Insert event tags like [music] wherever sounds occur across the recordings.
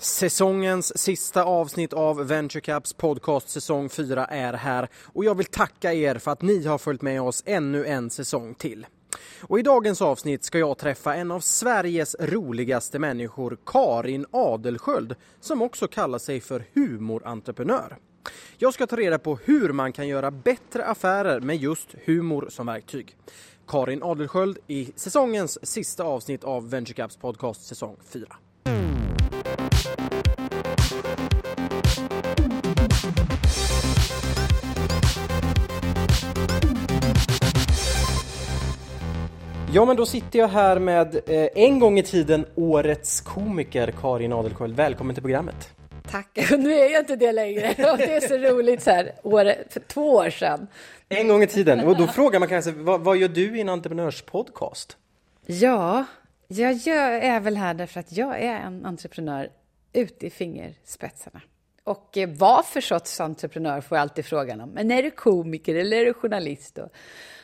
Säsongens sista avsnitt av VentureCaps podcast säsong 4 är här och jag vill tacka er för att ni har följt med oss ännu en säsong till. Och I dagens avsnitt ska jag träffa en av Sveriges roligaste människor, Karin Adelsköld, som också kallar sig för humorentreprenör. Jag ska ta reda på hur man kan göra bättre affärer med just humor som verktyg. Karin Adelsköld i säsongens sista avsnitt av VentureCaps podcast säsong 4. Ja, men då sitter jag här med eh, en gång i tiden årets komiker Karin Adelsköld. Välkommen till programmet. Tack. [laughs] Nu är jag inte det längre. [laughs] Och det är så roligt så här, år, för två år sedan. En gång i tiden. Och då frågar man kanske, vad, vad gör du i en entreprenörspodcast? Ja, jag gör, är väl här därför att jag är en entreprenör ute i fingerspetsarna. Och eh, vad för sorts entreprenör får jag alltid frågan om. Men är du komiker eller är du journalist? Då,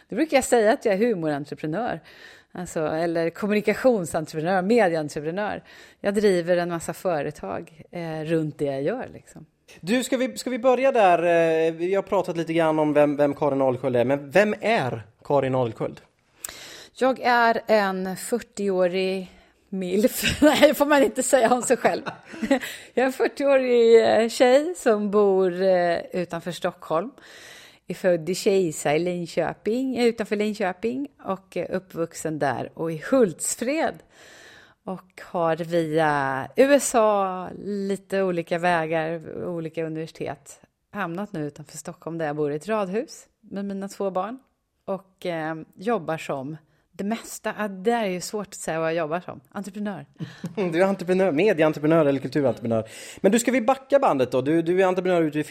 då brukar jag säga att jag är humorentreprenör. Alltså, eller kommunikationsentreprenör, medieentreprenör. Jag driver en massa företag eh, runt det jag gör. Liksom. Du, ska vi, ska vi börja där? Eh, vi har pratat lite grann om vem, vem Karin Adelsköld är, men vem är Karin Adelsköld? Jag är en 40-årig milf. [laughs] Nej, får man inte säga om sig själv. [laughs] Jag är en 40-årig eh, tjej som bor eh, utanför Stockholm är född i Kisa i Linköping, eh, utanför Linköping och är uppvuxen där och i Hultsfred. Och har via USA, lite olika vägar, olika universitet hamnat nu utanför Stockholm där jag bor i ett radhus med mina två barn och eh, jobbar som det mesta. Det är ju svårt att säga vad jag jobbar som. Entreprenör. [laughs] Du är entreprenör, medieentreprenör eller kulturentreprenör. Men du, ska vi backa bandet då? Du, du är entreprenör ute vid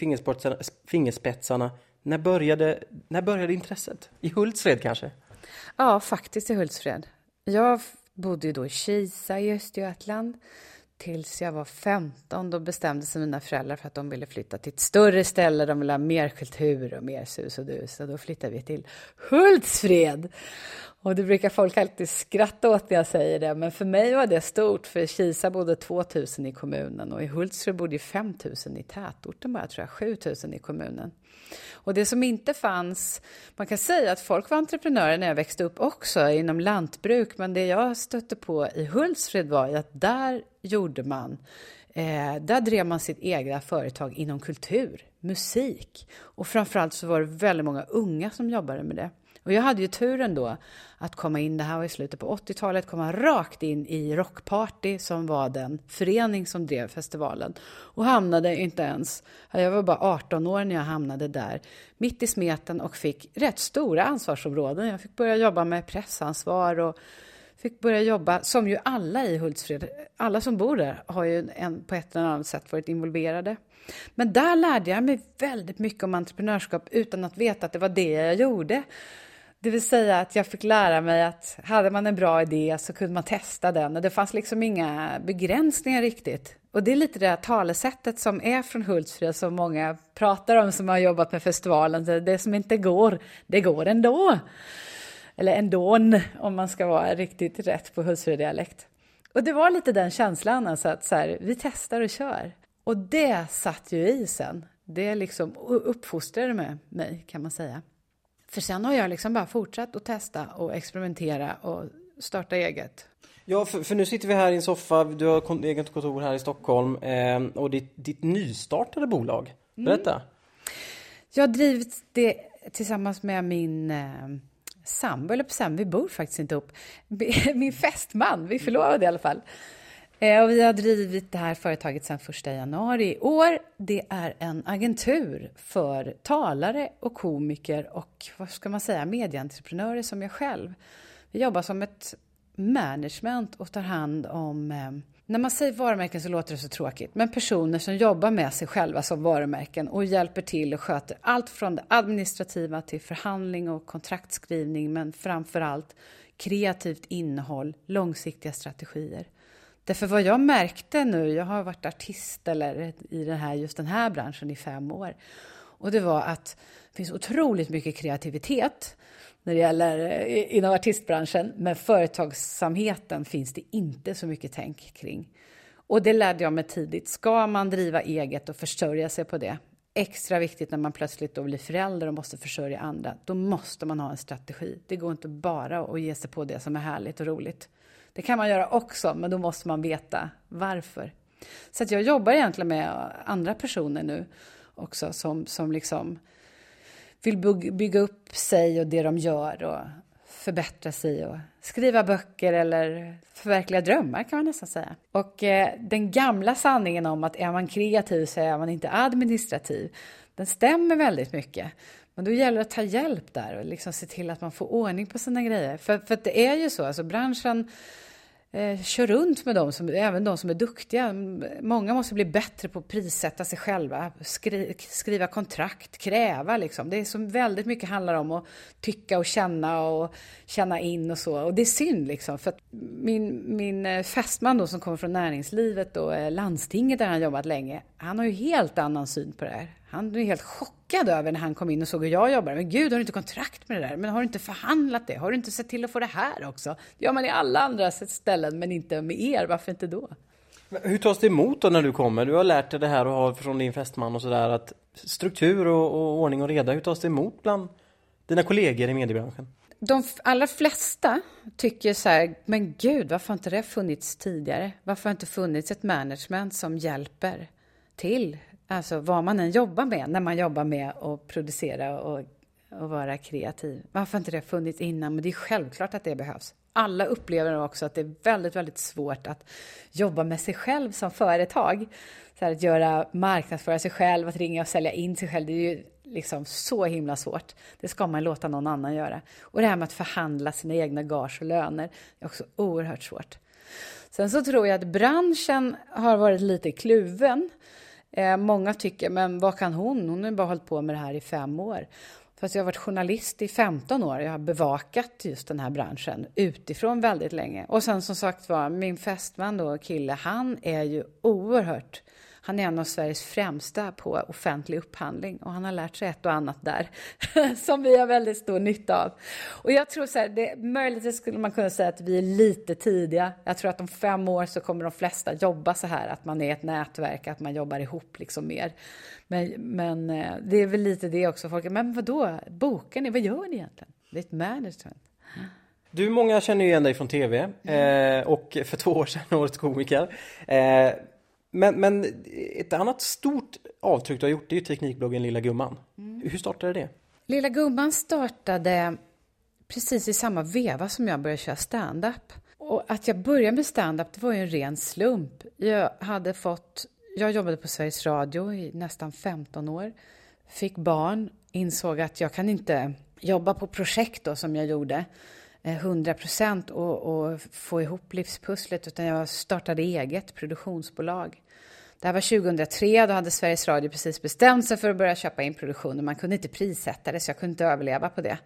fingerspetsarna. När började, när började intresset? I Hultsfred kanske? Ja, faktiskt i Hultsfred. Jag bodde ju då i Kisa i Östergötland tills jag var 15. Då bestämde sig mina föräldrar för att de ville flytta till ett större ställe. De ville ha mer kultur och mer sus och dus. Och då flyttade vi till Hultsfred. Och det brukar folk alltid skratta åt när jag säger det, men för mig var det stort, för i Kisa bodde 2000 i kommunen och i Hultsfred bodde 5000 i tätorten bara, tror jag, 7000 i kommunen. Och det som inte fanns, man kan säga att folk var entreprenörer när jag växte upp också inom lantbruk, men det jag stötte på i Hultsfred var att där gjorde man Eh, där drev man sitt egna företag inom kultur, musik och framförallt så var det väldigt många unga som jobbade med det. Och jag hade ju turen då att komma in, det här var i slutet på 80-talet, komma rakt in i Rockparty som var den förening som drev festivalen. Och hamnade inte ens, jag var bara 18 år när jag hamnade där, mitt i smeten och fick rätt stora ansvarsområden. Jag fick börja jobba med pressansvar och fick börja jobba, som ju alla i Hultsfred, alla som bor där har ju en, på ett eller annat sätt varit involverade. Men där lärde jag mig väldigt mycket om entreprenörskap utan att veta att det var det jag gjorde. Det vill säga att jag fick lära mig att hade man en bra idé så kunde man testa den och det fanns liksom inga begränsningar riktigt. Och det är lite det här talesättet som är från Hultsfred som många pratar om som har jobbat med festivalen. Det som inte går, det går ändå. Eller ändån om man ska vara riktigt rätt på Hultsfred-dialekt. Och det var lite den känslan, alltså att så här, vi testar och kör. Och det satt ju i sen. Det liksom uppfostrade med mig kan man säga. För sen har jag liksom bara fortsatt att testa och experimentera och starta eget. Ja, för, för, nu sitter vi här i en soffa, du har eget kontor här i Stockholm eh, och ditt, ditt nystartade bolag. Berätta! Mm. Jag har drivit det tillsammans med min eh, sambo, eller på vi bor faktiskt inte ihop. [laughs] Min fästman, vi förlovade i alla fall. Eh, och vi har drivit det här företaget sedan 1 januari i år. Det är en agentur för talare och komiker och vad ska man säga, medieentreprenörer som jag själv. Vi jobbar som ett management och tar hand om eh, när man säger varumärken så låter det så tråkigt, men personer som jobbar med sig själva som varumärken och hjälper till och sköter allt från det administrativa till förhandling och kontraktskrivning, men framför allt kreativt innehåll, långsiktiga strategier. Därför vad jag märkte nu, jag har varit artist eller i den här, just den här branschen i fem år, och det var att det finns otroligt mycket kreativitet när det gäller eh, inom artistbranschen, men företagsamheten finns det inte så mycket tänk kring. Och det lärde jag mig tidigt. Ska man driva eget och försörja sig på det, extra viktigt när man plötsligt då blir förälder och måste försörja andra, då måste man ha en strategi. Det går inte bara att ge sig på det som är härligt och roligt. Det kan man göra också, men då måste man veta varför. Så att jag jobbar egentligen med andra personer nu också som, som liksom vill bygga upp sig och det de gör och förbättra sig och skriva böcker eller förverkliga drömmar kan man nästan säga. Och eh, den gamla sanningen om att är man kreativ så är man inte administrativ, den stämmer väldigt mycket. Men då gäller det att ta hjälp där och liksom se till att man får ordning på sina grejer. För, för det är ju så, alltså branschen eh, kör runt med dem, som, även de som är duktiga. Många måste bli bättre på att prissätta sig själva, skri, skriva kontrakt, kräva liksom. Det är som väldigt mycket handlar om att tycka och känna och känna in och så. Och det är synd liksom, för att min, min eh, fästman då som kommer från näringslivet och eh, landstinget där han jobbat länge, han har ju helt annan syn på det här. Han är helt chockad över när han kom in och såg hur jag jobbar. Men gud, har du inte kontrakt med det där? Men har du inte förhandlat det? Har du inte sett till att få det här också? Det gör man i alla andra ställen, men inte med er. Varför inte då? Hur tas det emot då när du kommer? Du har lärt dig det här och har från din fästman och sådär att struktur och, och ordning och reda, hur tas det emot bland dina kollegor i mediebranschen? De allra flesta tycker så här, men gud, varför har inte det funnits tidigare? Varför har inte funnits ett management som hjälper till Alltså vad man än jobbar med när man jobbar med att producera och, och vara kreativ. Varför inte det funnits innan? Men det är självklart att det behövs. Alla upplever också att det är väldigt, väldigt svårt att jobba med sig själv som företag. Så här, att göra marknadsföra sig själv, att ringa och sälja in sig själv, det är ju liksom så himla svårt. Det ska man låta någon annan göra. Och det här med att förhandla sina egna gage och löner är också oerhört svårt. Sen så tror jag att branschen har varit lite kluven. Eh, många tycker, men vad kan hon? Hon har bara hållit på med det här i fem år. Fast jag har varit journalist i 15 år. Jag har bevakat just den här branschen utifrån väldigt länge. Och sen som sagt var, min fästman då, kille, han är ju oerhört han är en av Sveriges främsta på offentlig upphandling och han har lärt sig ett och annat där [laughs] som vi har väldigt stor nytta av. Och jag tror så här, det, möjligtvis skulle man kunna säga att vi är lite tidiga. Jag tror att om fem år så kommer de flesta jobba så här, att man är ett nätverk, att man jobbar ihop liksom mer. Men, men eh, det är väl lite det också. Folk men vadå, bokar ni? Vad gör ni egentligen? Det är ett management. Du, många känner ju igen dig från tv eh, och för två år sedan [laughs] Årets komiker. Eh, men, men ett annat stort avtryck du har gjort det är ju teknikbloggen Lilla Gumman. Mm. Hur startade det? Lilla Gumman startade precis i samma veva som jag började köra stand-up. Och att jag började med stand-up det var ju en ren slump. Jag hade fått, jag jobbade på Sveriges Radio i nästan 15 år, fick barn, insåg att jag kan inte jobba på projekt då som jag gjorde Eh, 100 procent och, och, få ihop livspusslet utan jag startade eget produktionsbolag. Det här var 2003, då hade Sveriges Radio precis bestämt sig för att börja köpa in produktioner. Man kunde inte prissätta det, så jag kunde inte överleva på det.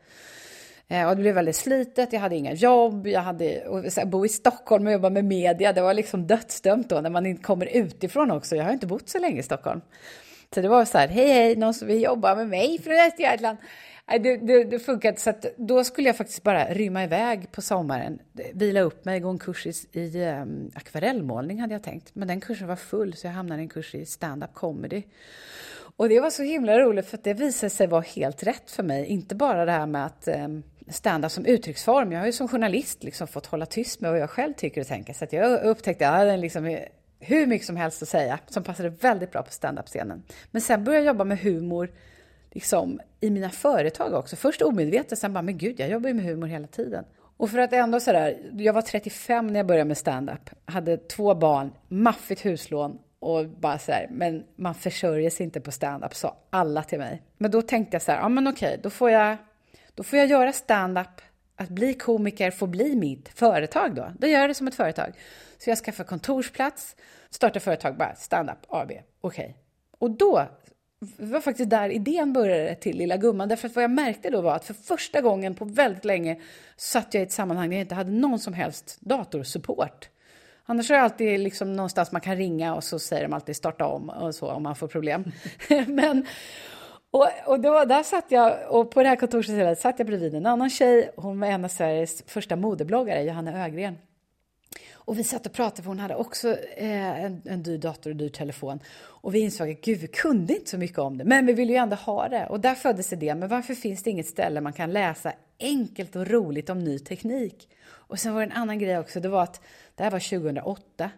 Eh, och det blev väldigt slitet, jag hade inga jobb, jag hade, och bo i Stockholm och jobba med media, det var liksom dödsdömt då när man kommer utifrån också. Jag har inte bott så länge i Stockholm. Så det var så här, hej hej, någon som vill jobba med mig från Östergötland. Det, det, det funkar inte, så att då skulle jag faktiskt bara rymma iväg på sommaren, vila upp mig, gå en kurs i, i um, akvarellmålning hade jag tänkt. Men den kursen var full så jag hamnade i en kurs i stand-up comedy. Och det var så himla roligt för att det visade sig vara helt rätt för mig. Inte bara det här med att um, stand-up som uttrycksform. Jag har ju som journalist liksom fått hålla tyst med vad jag själv tycker och tänker. Så att jag upptäckte att jag hade liksom hur mycket som helst att säga som passade väldigt bra på stand-up-scenen. Men sen började jag jobba med humor liksom, i mina företag också. Först omedvetet, sen bara, men gud, jag jobbar ju med humor hela tiden. Och för att ändå sådär, jag var 35 när jag började med stand-up, hade två barn, maffigt huslån och bara så här, men man försörjer sig inte på stand-up, sa alla till mig. Men då tänkte jag så här, ja men okej, då får jag, då får jag göra stand-up, att bli komiker får bli mitt företag då. Då gör jag det som ett företag. Så jag skaffade kontorsplats, startade företag bara, stand-up AB, okej. Okay. Och då det var faktiskt där idén började till Lilla Gumman. Därför att vad jag märkte då var att för första gången på väldigt länge satt jag i ett sammanhang där jag inte hade någon som helst datorsupport. Annars är det alltid liksom någonstans man kan ringa och så säger de alltid starta om och så om man får problem. [laughs] Men, och, och då, där satt jag, och på det här kontoret satt jag bredvid en annan tjej. Hon var en av Sveriges första modebloggare, Johanna Ögren. Och vi satt och pratade, för hon hade också eh, en, en dyr dator och dyr telefon. Och vi insåg att gud, vi kunde inte så mycket om det, men vi ville ju ändå ha det. Och där föddes idén, men varför finns det inget ställe man kan läsa enkelt och roligt om ny teknik? Och sen var det en annan grej också, det var att det här var 2008.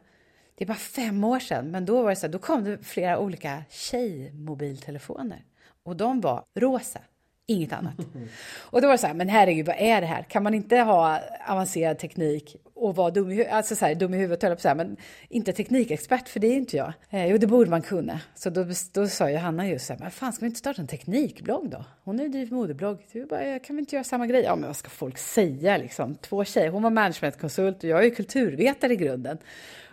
Det är bara fem år sedan, men då var det så här, då kom det flera olika tjejmobiltelefoner. Och de var rosa, inget annat. [laughs] Och då var det så här, men herregud, vad är det här? Kan man inte ha avancerad teknik och vara dum i, huvudet, alltså så här, dum i huvudet, höll jag på så här, men inte teknikexpert, för det är inte jag. Eh, jo, det borde man kunna. Så då, då sa Johanna just så här, men fan, ska vi inte starta en teknikblogg då? Hon har ju drivit modeblogg. Så bara, kan vi inte göra samma grej? Ja, men vad ska folk säga liksom? Två tjejer, hon var managementkonsult och jag är ju kulturvetare i grunden.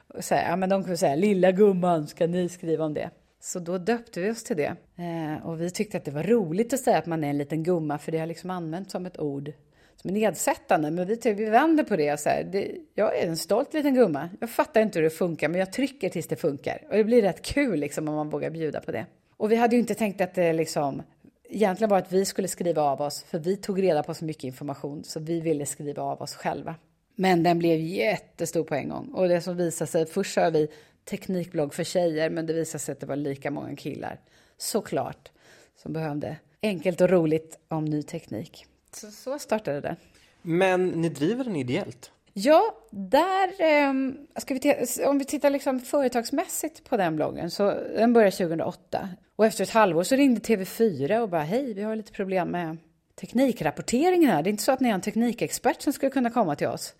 Och så här, ja, men de kunde säga, lilla gumman, ska ni skriva om det? Så då döpte vi oss till det. Eh, och vi tyckte att det var roligt att säga att man är en liten gumma, för det har liksom använts som ett ord som är nedsättande. Men vi, tycker- vi vänder på det och så här, det, jag är en stolt liten gumma. Jag fattar inte hur det funkar, men jag trycker tills det funkar. Och det blir rätt kul liksom om man vågar bjuda på det. Och vi hade ju inte tänkt att det liksom egentligen var att vi skulle skriva av oss, för vi tog reda på så mycket information, så vi ville skriva av oss själva. Men den blev jättestor på en gång. Och det som visade sig, först sa vi teknikblogg för tjejer, men det visade sig att det var lika många killar, såklart, som behövde enkelt och roligt om ny teknik. Så, så startade det. Men ni driver den ideellt? Ja, där... ehm, ska vi om vi tittar liksom företagsmässigt på den bloggen, så den började 2008. Och efter ett halvår så ringde TV4 och bara hej, vi har lite problem med teknikrapporteringen här. Det är inte så att ni har en teknikexpert som skulle kunna komma till oss.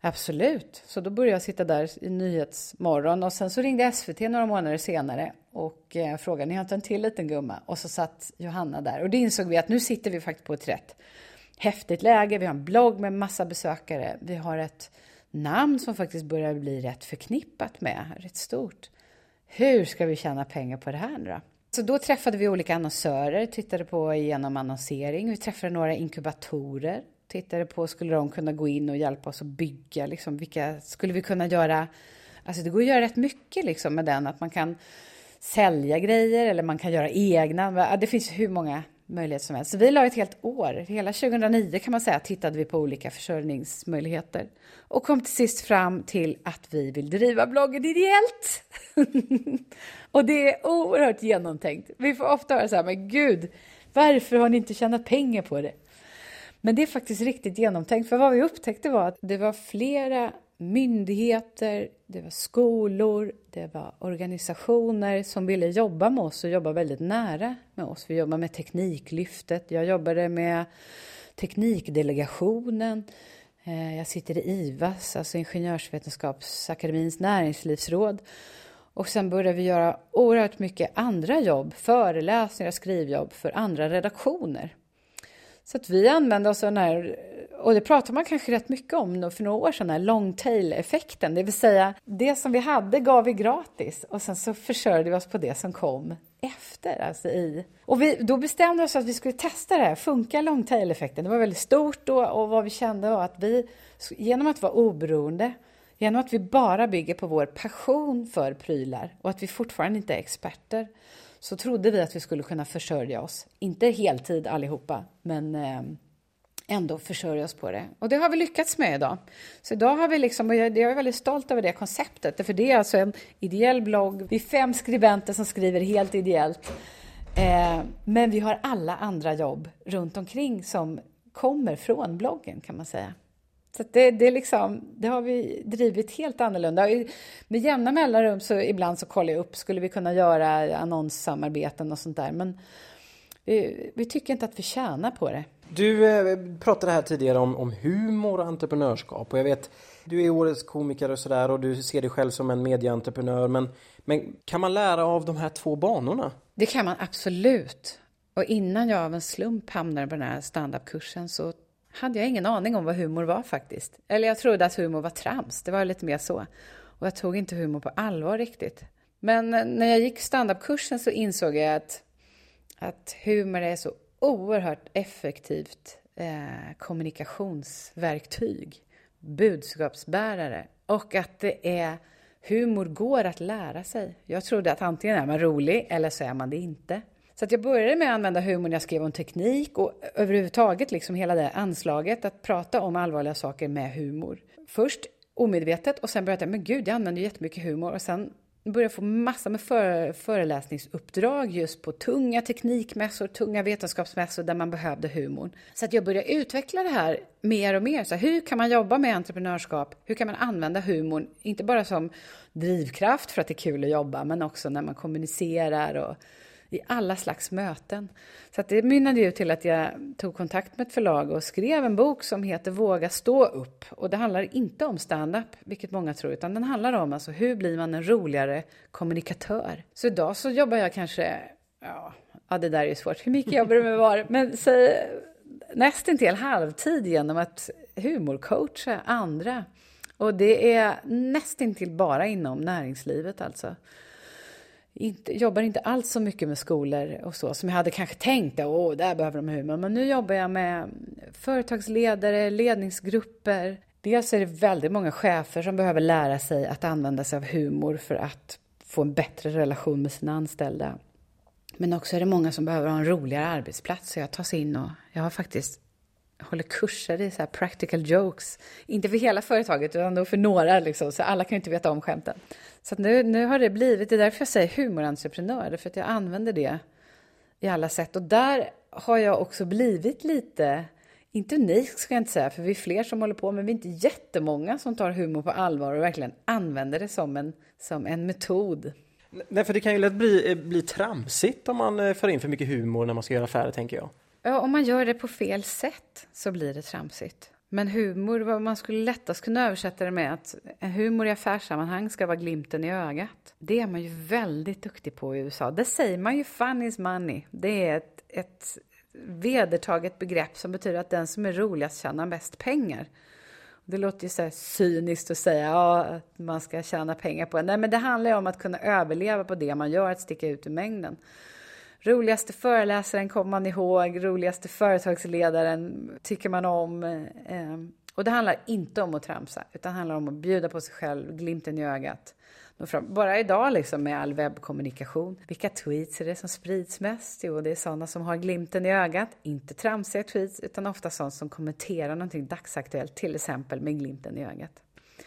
Absolut. Så då började jag sitta där i Nyhetsmorgon och sen så ringde SVT några månader senare och eh, frågade, ni har inte en till liten gumma? Och så satt Johanna där och det insåg vi att nu sitter vi faktiskt på ett rätt häftigt läge. Vi har en blogg med massa besökare. Vi har ett namn som faktiskt börjar bli rätt förknippat med, rätt stort. Hur ska vi tjäna pengar på det här nu då? Så då träffade vi olika annonsörer, tittade på igenom annonsering. Vi träffade några inkubatorer, tittade på skulle de kunna gå in och hjälpa oss att bygga, liksom vilka skulle vi kunna göra? Alltså det går att göra rätt mycket liksom med den, att man kan sälja grejer eller man kan göra egna. Det finns hur många möjligheter som helst. Så vi la ett helt år, hela 2009 kan man säga, tittade vi på olika försörjningsmöjligheter och kom till sist fram till att vi vill driva bloggen ideellt. [laughs] och det är oerhört genomtänkt. Vi får ofta höra så här, men gud, varför har ni inte tjänat pengar på det? Men det är faktiskt riktigt genomtänkt, för vad vi upptäckte var att det var flera myndigheter, det var skolor, det var organisationer som ville jobba med oss och jobba väldigt nära med oss. Vi jobbar med Tekniklyftet, jag jobbade med Teknikdelegationen, eh, jag sitter i IVAS, alltså Ingenjörsvetenskapsakademins näringslivsråd. Och sen började vi göra oerhört mycket andra jobb, föreläsningar, skrivjobb för andra redaktioner. Så att vi använde oss av den här, och det pratar man kanske rätt mycket om för några år sedan, den här long tail-effekten. Det vill säga, det som vi hade gav vi gratis och sen så försörjde vi oss på det som kom efter. Alltså i. Och vi, då bestämde vi oss att vi skulle testa det här. Funkar long tail-effekten? Det var väldigt stort då och vad vi kände var att vi, genom att vara oberoende, genom att vi bara bygger på vår passion för prylar och att vi fortfarande inte är experter, så trodde vi att vi skulle kunna försörja oss. Inte heltid allihopa, men eh, ändå försörja oss på det. Och det har vi lyckats med idag. Så idag har vi liksom, och jag, jag är väldigt stolt över det konceptet, för det är alltså en ideell blogg. Vi är fem skribenter som skriver helt ideellt. Eh, men vi har alla andra jobb runt omkring som kommer från bloggen, kan man säga. Så det, det, liksom, det har vi drivit helt annorlunda. Med jämna mellanrum så ibland så kollar jag upp, skulle vi kunna göra annonssamarbeten och sånt där. Men vi, vi tycker inte att vi tjänar på det. Du eh, pratade här tidigare om, om humor och entreprenörskap och jag vet du är årets komiker och sådär och du ser dig själv som en medieentreprenör men, men kan man lära av de här två banorna? Det kan man absolut. Och innan jag av en slump hamnade på den här standupkursen så hade jag ingen aning om vad humor var faktiskt. Eller jag trodde att humor var trams, det var lite mer så. Och jag tog inte humor på allvar riktigt. Men eh, när jag gick standupkursen så insåg jag att, att humor är så oerhört effektivt eh, kommunikationsverktyg, budskapsbärare och att det är humor går att lära sig. Jag trodde att antingen är man rolig eller så är man det inte. Så att jag började med att använda humor när jag skrev om teknik och överhuvudtaget liksom hela det anslaget att prata om allvarliga saker med humor. Först omedvetet och sen började jag, men gud, jag använder jättemycket humor och sen började jag få massor med före, föreläsningsuppdrag just på tunga teknikmässor, tunga vetenskapsmässor där man behövde humorn. Så att jag började utveckla det här mer och mer. Så hur kan man jobba med entreprenörskap? Hur kan man använda humorn, inte bara som drivkraft för att det är kul att jobba, men också när man kommunicerar och i alla slags möten. Så att det mynnade ju till att jag tog kontakt med ett förlag och skrev en bok som heter Våga stå upp. Och det handlar inte om stand-up, vilket många tror, utan den handlar om alltså hur blir man en roligare kommunikatör. Så idag så jobbar jag kanske, ja, ja det där är ju svårt, hur mycket jobbar du med var? Men säg nästintill halvtid genom att humorcoacha andra. Och det är nästintill bara inom näringslivet alltså inte, jobbar inte alls så mycket med skolor och så som jag hade kanske tänkt. Åh, där behöver de humor. Men nu jobbar jag med företagsledare, ledningsgrupper. Dels är det väldigt många chefer som behöver lära sig att använda sig av humor för att få en bättre relation med sina anställda. Men också är det många som behöver ha en roligare arbetsplats. Så jag tas in och jag har faktiskt håller kurser i så practical jokes. Inte för hela företaget, utan för några, liksom, så alla kan ju inte veta om skämten. Så nu, nu har det blivit, det är därför jag säger humorentreprenör, för att jag använder det i alla sätt. Och där har jag också blivit lite, inte unik ska jag inte säga, för vi är fler som håller på, men vi är inte jättemånga som tar humor på allvar och verkligen använder det som en, som en metod. Nej, för det kan ju lätt bli, eh, bli tramsigt om man eh, för in för mycket humor när man ska göra affärer, tänker jag. Ja, om man gör det på fel sätt så blir det tramsigt. Men humor, vad man skulle lättast kunna översätta det med att humor i affärssammanhang ska vara glimten i ögat. Det är man ju väldigt duktig på i USA. Det säger man ju, fun is money. Det är ett, ett vedertaget begrepp som betyder att den som är roligast tjänar mest pengar. Det låter ju så cyniskt att säga ja, att man ska tjäna pengar på det. Nej, men det handlar ju om att kunna överleva på det man gör, att sticka ut ur mängden. Roligaste föreläsaren kommer man ihåg, roligaste företagsledaren tycker man om. Ehm, och det handlar inte om att tramsa, utan det handlar om att bjuda på sig själv, glimten i ögat. Bara idag liksom med all webbkommunikation. Vilka tweets är det som sprids mest? Jo, det är sådana som har glimten i ögat. Inte tramsiga tweets, utan ofta sådana som kommenterar någonting dagsaktuellt, till exempel med glimten i ögat.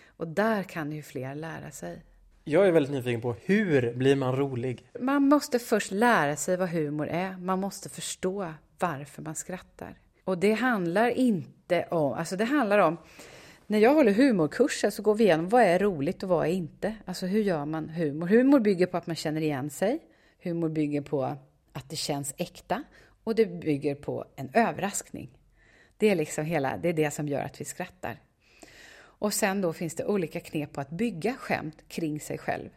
Och där kan ju fler lära sig. Jag är väldigt nyfiken på hur blir man rolig? Man måste först lära sig vad humor är. Man måste förstå varför man skrattar. Och det handlar inte om, alltså det handlar om när jag håller humorkurser så går vi igenom vad är roligt och vad är inte. Alltså hur gör man humor? Humor bygger på att man känner igen sig. Humor bygger på att det känns äkta och det bygger på en överraskning. Det är liksom hela, det är det som gör att vi skrattar. Och sen då finns det olika knep på att bygga skämt kring sig själv.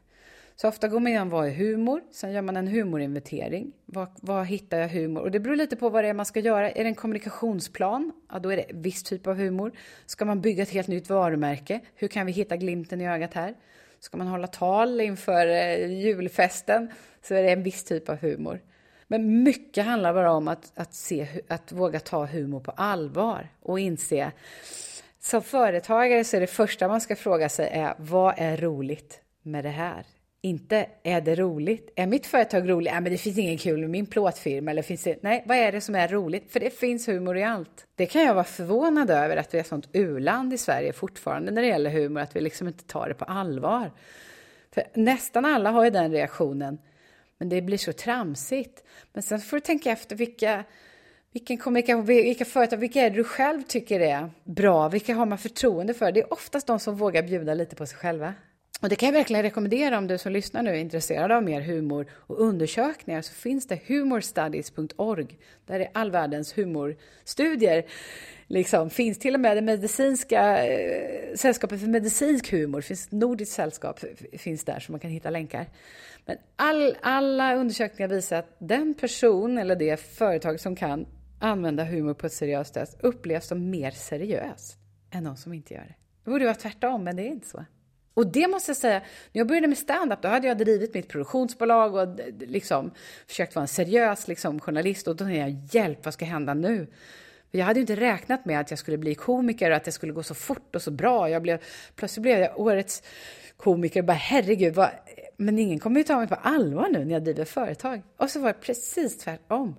Så ofta går man igenom vad är humor, sen gör man en humorinventering. Var, hittar jag humor? Och det beror lite på vad det är man ska göra. Är det en kommunikationsplan? Ja, då är det viss typ av humor. Ska man bygga ett helt nytt varumärke? Hur kan vi hitta glimten i ögat här? Ska man hålla tal inför eh, julfesten så är det en viss typ av humor. Men mycket handlar bara om att, att, se, att våga ta humor på allvar och inse som företagare så är det första man ska fråga sig är vad är roligt med det här? Inte är det roligt? Är mitt företag roligt? Nej, men det finns ingen kul med min plåtfirma. Eller finns det... Nej, vad är det som är roligt? För det finns humor i allt. Det kan jag vara förvånad över att vi är ett sånt uland i Sverige fortfarande när det gäller humor, att vi liksom inte tar det på allvar. För nästan alla har ju den reaktionen. Men det blir så tramsigt. Men sen får du tänka efter vilka vilken kommunikation, vilka företag, vilka är det du själv tycker är bra? Vilka har man förtroende för? Det är oftast de som vågar bjuda lite på sig själva. Och det kan jag verkligen rekommendera om du som lyssnar nu är intresserad av mer humor och undersökningar så finns det humorstudies.org. Där är all världens humorstudier. Liksom, finns till och med det medicinska eh, sällskapet för medicinsk humor, finns ett nordiskt sällskap finns där så man kan hitta länkar. Men all, alla undersökningar visar att den person eller det företag som kan använda humor på ett seriöst sätt upplevs som mer seriös än de som inte gör det. Det borde vara tvärtom, men det är inte så. Och det måste jag säga, när jag började med stand-up då hade jag drivit mitt produktionsbolag och liksom försökt vara en seriös liksom, journalist och då tänkte jag, hjälp, vad ska hända nu? För jag hade ju inte räknat med att jag skulle bli komiker och att det skulle gå så fort och så bra. Jag blev, plötsligt blev jag årets komiker och bara herregud, vad, men ingen kommer ju ta mig på allvar nu när jag driver företag. Och så var det precis tvärtom.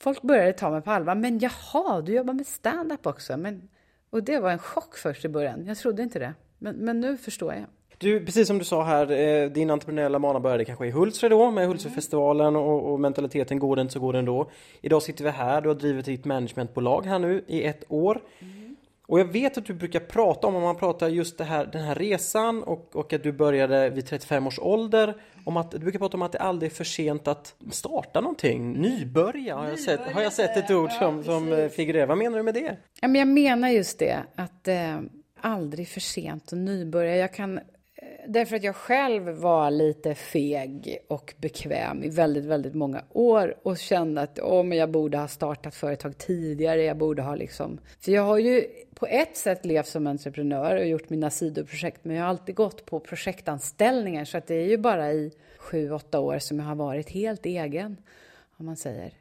Folk började ta mig på allvar. Men jaha, du jobbar med stand-up också? Men, och det var en chock först i början. Jag trodde inte det. Men, men nu förstår jag. Du, precis som du sa här, eh, din entreprenöriella bana började kanske i Hultsfred då med Hultsfredfestivalen och, och mentaliteten går inte så går det ändå. Idag sitter vi här, du har drivit ditt managementbolag här nu i ett år. Mm. Och jag vet att du brukar prata om, om man pratar just det här, den här resan och, och att du började vid 35 års ålder. Om att, du brukar prata om att det aldrig är för sent att starta någonting, nybörja har jag sett, har jag sett ett ord som, som eh, figurerar. Vad menar du med det? Ja, men jag menar just det, att eh, aldrig för sent att nybörja. Jag kan därför att jag själv var lite feg och bekväm i väldigt, väldigt många år och kände att oh, men jag borde ha startat företag tidigare. Jag borde ha liksom... För jag har ju på ett sätt levt som entreprenör och gjort mina sidoprojekt, men jag har alltid gått på projektanställningar så att det är ju bara i sju, åtta år som jag har varit helt egen, om man säger.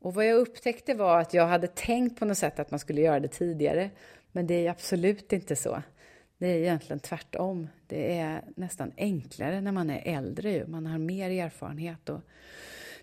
Och vad jag upptäckte var att jag hade tänkt på något sätt att man skulle göra det tidigare, men det är absolut inte så. Det är egentligen tvärtom. Det är nästan enklare när man är äldre. Man har mer erfarenhet och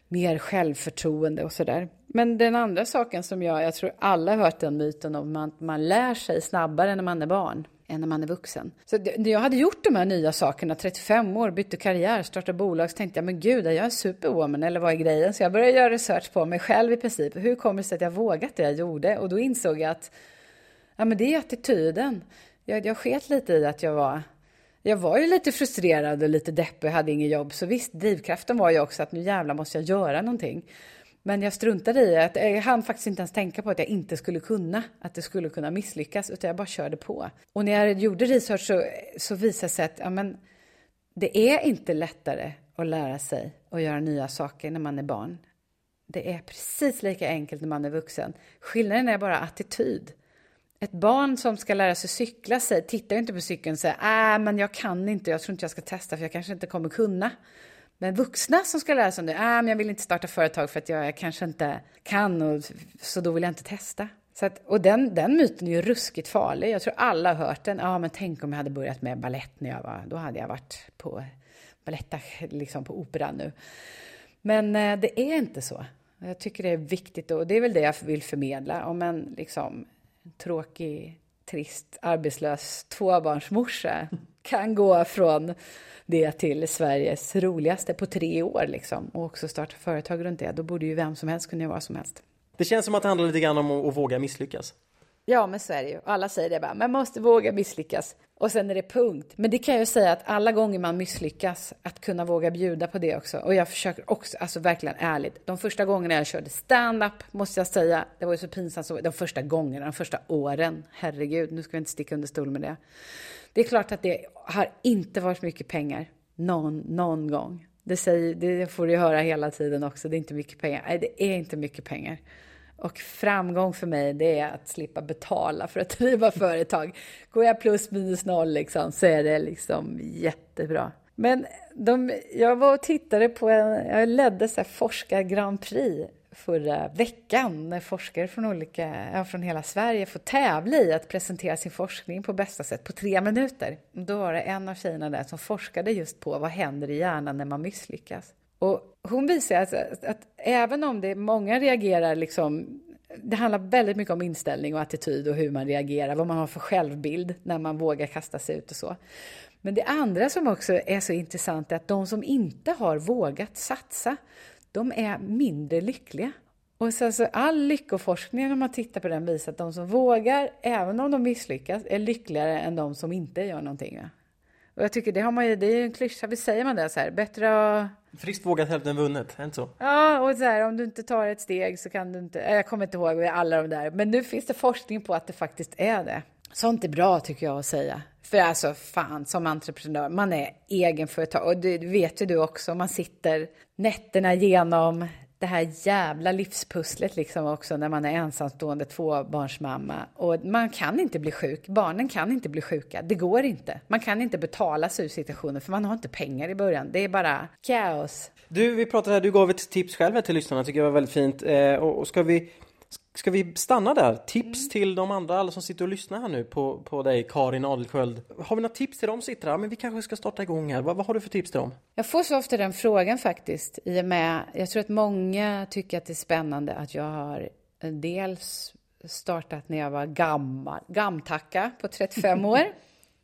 mer självförtroende och sådär. Men den andra saken som jag, jag tror alla har hört den myten om att man lär sig snabbare när man är barn än när man är vuxen. Så när jag hade gjort de här nya sakerna, 35 år, bytte karriär, startade bolag, så tänkte jag, men gud, är jag en superwoman eller vad är grejen? Så jag började göra research på mig själv i princip. Hur kommer det sig att jag vågat det jag gjorde? Och då insåg jag att ja, men det är attityden jag, jag sket lite i att jag var jag var ju lite frustrerad och lite deppig, hade inget jobb. Så visst, drivkraften var ju också att nu jävlar måste jag göra någonting. Men jag struntade i att eh, jag hann faktiskt inte ens tänka på att jag inte skulle kunna, att det skulle kunna misslyckas, utan jag bara körde på. Och när jag gjorde research så, så visade det sig att ja, men, det är inte lättare att lära sig att göra nya saker när man är barn. Det är precis lika enkelt när man är vuxen. Skillnaden är bara attityd. Ett barn som ska lära sig cykla sig, tittar inte på cykeln och säger äh, men jag kan inte, jag tror inte jag ska testa för jag kanske inte kommer kunna. Men vuxna som ska lära sig det, äh, men jag vill inte starta företag för att jag kanske inte kan och så då vill jag inte testa. Så att, och den, den myten är ju ruskigt farlig. Jag tror alla har hört den. Ja, men tänk om jag hade börjat med ballett när jag var... Då hade jag varit på ballett, liksom på operan nu. Men eh, det är inte så. Jag tycker det är viktigt och det är väl det jag vill förmedla. Om en liksom tråkig, trist, arbetslös tvåbarnsmorsa kan gå från det till Sveriges roligaste på tre år liksom och också starta företag runt det. Då borde ju vem som helst kunna göra vad som helst. Det känns som att det handlar lite grann om att våga misslyckas. Ja, men så är det ju. Alla säger det bara, man måste våga misslyckas. Och sen är det punkt. Men det kan jag ju säga att alla gånger man misslyckas, att kunna våga bjuda på det också. Och jag försöker också, alltså verkligen ärligt. De första gångerna jag körde stand-up, måste jag säga, det var ju så pinsamt. Så, de första gångerna, de första åren, herregud, nu ska vi inte sticka under stol med det. Det är klart att det har inte varit mycket pengar, någon, någon gång. Det, säger, det får du höra hela tiden också, det är inte mycket pengar. Nej, det är inte mycket pengar. Och framgång för mig, det är att slippa betala för att [laughs] driva företag. Går jag plus minus noll liksom, så är det liksom jättebra. Men de, jag var och tittade på, en, jag ledde så här forskar Grand Prix förra veckan när forskare från, olika, ja, från hela Sverige får tävla i att presentera sin forskning på bästa sätt på tre minuter. Då var det en av tjejerna där som forskade just på vad händer i hjärnan när man misslyckas. Och hon visar att, att, att även om det många reagerar liksom det handlar väldigt mycket om inställning och attityd och hur man reagerar, vad man har för självbild när man vågar kasta sig ut och så. Men det andra som också är så intressant är att de som inte har vågat satsa, de är mindre lyckliga. Och så alltså all lyckoforskning, när man tittar på den, visar att de som vågar, även om de misslyckas, är lyckligare än de som inte gör någonting. Och jag tycker det har man ju, det är en klyscha, visst säger man det så här, bättre att... Friskt vågat hälften vunnet, är inte så? Ja, och så här, om du inte tar ett steg så kan du inte, jag kommer inte ihåg alla de där, men nu finns det forskning på att det faktiskt är det. Sånt är bra tycker jag att säga. För alltså fan, som entreprenör, man är egenföretag och det vet ju du också, man sitter nätterna igenom det här jävla livspusslet liksom också när man är ensamstående tvåbarnsmamma. Och man kan inte bli sjuk. Barnen kan inte bli sjuka. Det går inte. Man kan inte betala sig ur situationen för man har inte pengar i början. Det är bara kaos. Du, vi pratade här, du gav ett tips själv till lyssnarna, tycker jag var väldigt fint. Eh, och ska vi Ska vi stanna där? Tips mm. till de andra, alla som sitter och lyssnar här nu på, på dig, Karin Adelsköld. Har vi några tips till dem sitter här? Men vi kanske ska starta igång här. Vad, vad har du för tips till dem? Jag får så ofta den frågan faktiskt. I och med, jag tror att många tycker att det är spännande att jag har dels startat när jag var gammal, gamtacka på 35 [laughs] år.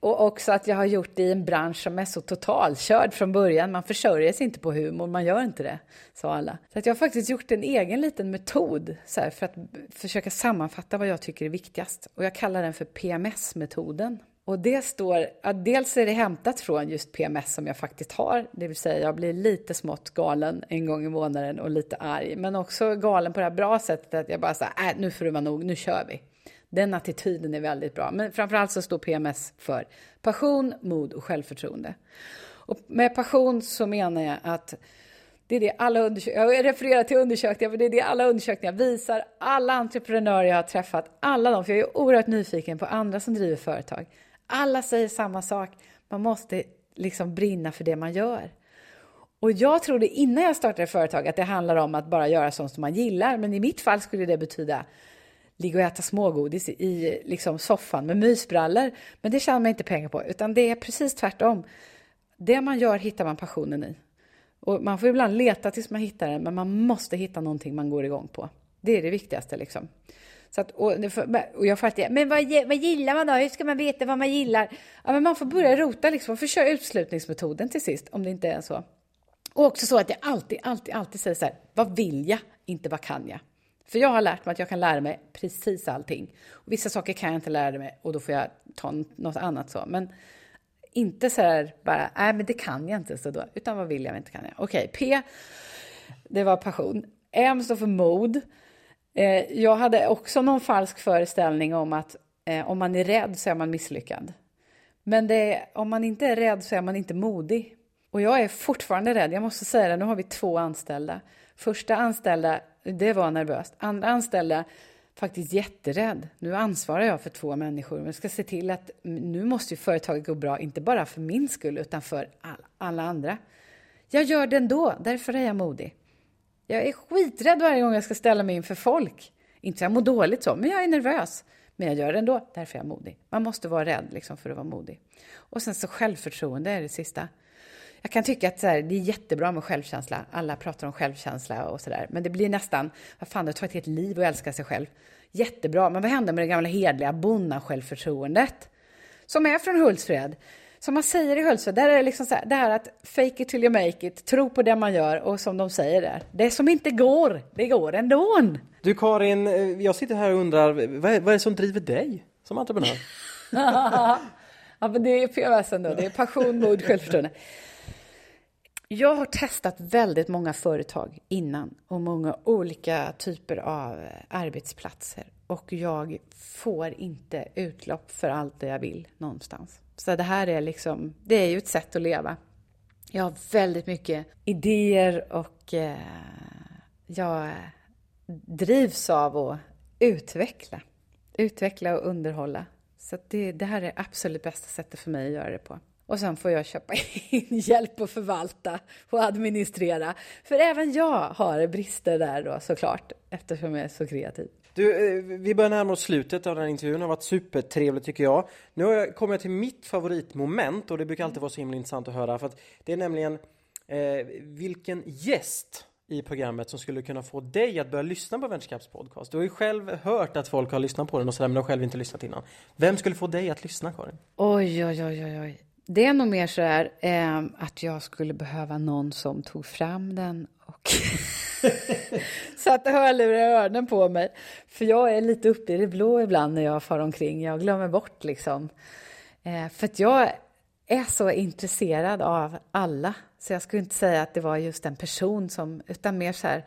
Och också att jag har gjort det i en bransch som är så totalkörd från början. Man försörjer sig inte på humor, man gör inte det, sa alla. Så att jag har faktiskt gjort en egen liten metod här, för att försöka sammanfatta vad jag tycker är viktigast. Och jag kallar den för PMS-metoden. Och det står, att dels är det hämtat från just PMS som jag faktiskt har, det vill säga jag blir lite smått galen en gång i månaden och lite arg, men också galen på det här bra sättet att jag bara säger, äh, nu får det vara nog, nu kör vi. Den attityden är väldigt bra, men framförallt så står PMS för passion, mod och självförtroende. Och med passion så menar jag att det är det alla undersökningar, jag refererar till undersökningar, för det är det alla undersökningar visar. Alla entreprenörer jag har träffat, alla de, för jag är oerhört nyfiken på andra som driver företag. Alla säger samma sak. Man måste liksom brinna för det man gör. Och jag trodde innan jag startade företag att det handlar om att bara göra sånt som man gillar. Men i mitt fall skulle det betyda ligga och äta smågodis i liksom soffan med mysbrallor. Men det tjänar man inte pengar på, utan det är precis tvärtom. Det man gör hittar man passionen i. Och man får ibland leta tills man hittar den, men man måste hitta någonting man går igång på. Det är det viktigaste liksom. Så att, och, och jag fattar, men vad, vad gillar man då? Hur ska man veta vad man gillar? Ja, men man får börja rota liksom, för köra utslutningsmetoden till sist, om det inte är så. Och också så att jag alltid, alltid, alltid säger så här, vad vill jag, inte vad kan jag? För jag har lärt mig att jag kan lära mig precis allting. Och vissa saker kan jag inte lära mig och då får jag ta något annat så. Men inte så här bara, nej men det kan jag inte så då, utan vad vill jag, inte kan jag. Okej, P, det var passion. M står för mod. Eh, jag hade också någon falsk föreställning om att eh, om man är rädd så är man misslyckad. Men det, om man inte är rädd så är man inte modig. Och jag är fortfarande rädd, jag måste säga det, nu har vi två anställda. Första anställda, det var nervöst. Andra anställda, faktiskt jätterädd. Nu ansvarar jag för två människor, men ska se till att nu måste ju företaget gå bra, inte bara för min skull, utan för alla andra. Jag gör det ändå, därför är jag modig. Jag är skiträdd varje gång jag ska ställa mig inför folk. Inte så jag mår dåligt så, men jag är nervös. Men jag gör det ändå, därför är jag modig. Man måste vara rädd liksom, för att vara modig. Och sen så självförtroende är det sista. Jag kan tycka att här, det är jättebra med självkänsla. Alla pratar om självkänsla och sådär. Men det blir nästan, vad fan, det tar ett helt liv att älska sig själv. Jättebra, men vad händer med det gamla hedliga bonna-självförtroendet? Som är från Hultsfred som man säger i Hultsfred, där är det liksom så här, det här att fake it till you make it, tro på det man gör och som de säger där, det som inte går, det går ändå. Du Karin, eh, jag sitter här och undrar, vad är, vad är det som driver dig som entreprenör? [laughs] ja, men det är PMS ändå, det är passion, mod, självförtroende. Jag har testat väldigt många företag innan och många olika typer av arbetsplatser och jag får inte utlopp för allt det jag vill någonstans. Så det här är liksom, det är ju ett sätt att leva. Jag har väldigt mycket idéer och eh, jag drivs av att utveckla. Utveckla och underhålla. Så det, det här är absolut bästa sättet för mig att göra det på. Och sen får jag köpa in [laughs] hjälp att förvalta och administrera. För även jag har brister där då såklart, eftersom jag är så kreativ. Du, eh, vi börjar närma oss slutet av den här intervjun. Det har varit supertrevligt tycker jag. Nu kommer jag till mitt favoritmoment och det brukar alltid vara så himla intressant att höra. För att det är nämligen eh, vilken gäst i programmet som skulle kunna få dig att börja lyssna på Venturecaps podcast. Du har ju själv hört att folk har lyssnat på den och sådär men du har själv inte lyssnat innan. Vem skulle få dig att lyssna Karin? Oj, oj, oj, oj, oj. Det är nog mer så här eh, att jag skulle behöva någon som tog fram den och [laughs] satte hörlurar i öronen på mig. För jag är lite uppe i det blå ibland när jag far omkring. Jag glömmer bort liksom. Eh, för att jag är så intresserad av alla. Så jag skulle inte säga att det var just en person som, utan mer så här,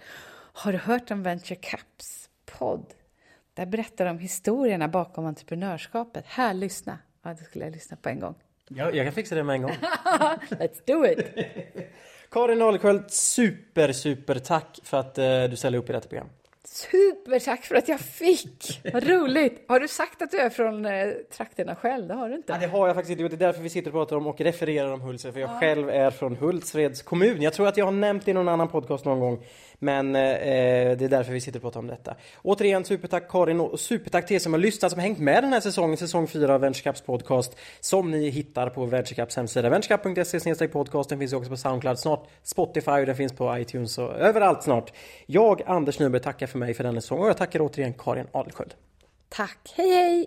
har du hört om Venture Caps podd? Där berättar de historierna bakom entreprenörskapet. Här, lyssna. Ja, det skulle jag lyssna på en gång. Ja, jag kan fixa det med en gång. [laughs] Let's do it! [laughs] Karin Adelsköld, super, super tack för att eh, du ställde upp i detta program. Supertack för att jag fick! Vad roligt! Har du sagt att du är från eh, trakterna själv? Det har du inte? Ja, det har jag faktiskt inte. Det är därför vi sitter och pratar om och refererar om Hultsfred. För jag ja. själv är från Hultsfreds kommun. Jag tror att jag har nämnt det i någon annan podcast någon gång. Men eh, det är därför vi sitter och pratar om detta. Återigen supertack Karin och supertack till er som har lyssnat, som har hängt med den här säsongen, säsong 4 av VentureCaps podcast. Som ni hittar på VentureCaps hemsida. VentureCap.se podcast. Den finns också på Soundcloud, snart Spotify och den finns på iTunes och överallt snart. Jag, Anders Nyberg, tackar för mig för denna säsong och jag tackar återigen Karin Adelsköld. Tack, hej hej!